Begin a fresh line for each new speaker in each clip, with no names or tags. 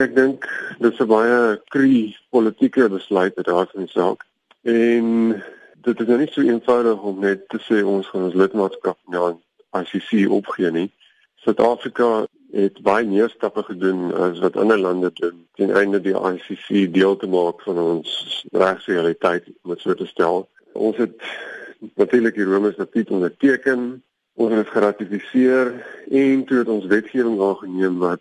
Ek dink dis 'n baie krie politieke besluit uit daar van die saak. En dit is nou nie so eenvoudig om net te sê ons gaan ons lidmaatskap aan ICC opgee nie. Suid-Afrika het baie meer stappe gedoen as wat ander lande doen ten einde die ICC deel te maak van ons regsrealiteit om dit so te stel. Ons het natuurlik die Rome Statuut onderteken, ons het geratifiseer en toe het ons wetgewing aangeneem wat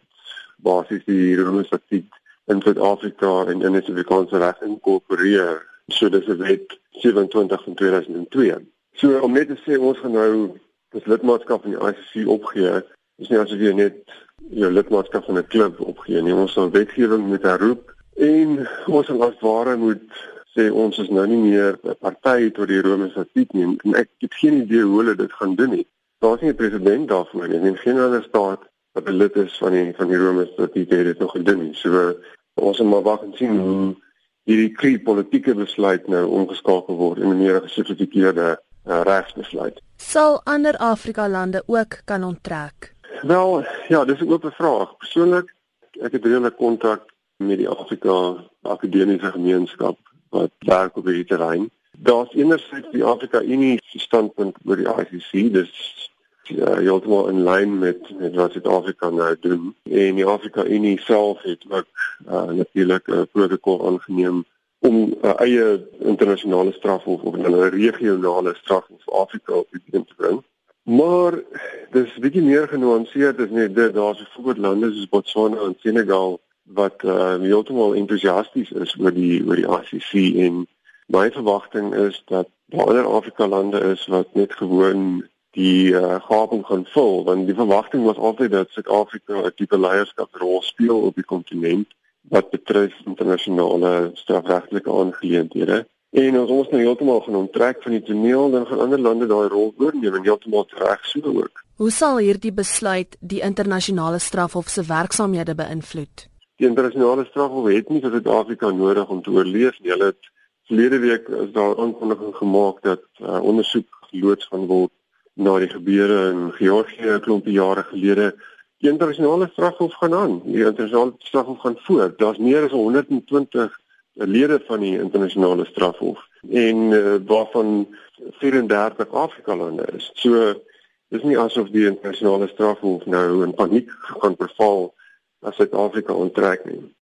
basies die Rome Statuut in Suid-Afrika en in die Suid-Afrikaanse reg inkorporeer. So dis 'n wet 27 van 2002. So om net te sê ons gaan nou ons lidmaatskap in die ICC opgee is nie asof jy net jou lidmaatskap van 'n klub opgee nie. Ons sal wetgewing moet herroep en ons sal as ware moet sê ons is nou nie meer 'n party tot die Rome Statuut nie. En ek het geen idee hoe hulle dit gaan doen nie. Daar's nie 'n president daarvoor nie. En geen ander staat wat 'n lid is van die van die Rome Statuut het dit nog gedoen nie. So ons moet maar wag en sien hoe hierdie krie politieke besluit nou omgeskakel word in 'n meer gesofistikeerde uh, regsbesluit.
Sal ander Afrika lande ook kan onttrek?
Wel, ja, dis 'n oop vraag. Persoonlik, ek het redelik kontak met die Afrika Akademiese Gemeenskap wat werk op hierdie terrein. Daar's enerzijds die Afrika Unie se standpunt oor die ICC, dis ja, heeltemal in lyn met met wat Suid-Afrika nou doen. En die Afrika Unie self het ook uh, natuurlik 'n protokol aangeneem om 'n uh, eie internasionale strafhof of 'n regionale strafhof vir Afrika op die teen te bring. Maar dis bietjie meer genuanceerd as net dit daar's byvoorbeeld lande soos Botswana en Senegal wat uh, heeltemal entoesiasties is oor die oor die ICC en my verwagting is dat daar ander Afrika lande is wat net gewoon die uh, gaping gaan vul want die verwagting was altyd dat Suid-Afrika 'n tipe leierskapsrol speel op die kontinent wat betref internasionale strafregtelike aangeleenthede en as ons nou heeltemal gaan onttrek van die toneel dan gaan ander lande daai rol oorneem en heeltemal reg so ook.
Hoe sal hierdie besluit die internasionale strafhof se werksamehede beïnvloed?
Die internasionale strafhof het nie vir Suid-Afrika nodig om te oorleef nie. Hulle het verlede week is daar aankondiging gemaak dat uh, ondersoek geloods gaan word na die gebeure in Georgië 'n klompie jare gelede. Die internasionale strafhof gaan aan. Die internasionale strafhof gaan voort. Daar's meer as 120 lede van die internasionale strafhof en uh, waarvan 34 Afrika lande is. So dis nie asof die internasionale strafhof nou in paniek gaan verval as Suid-Afrika onttrek nie.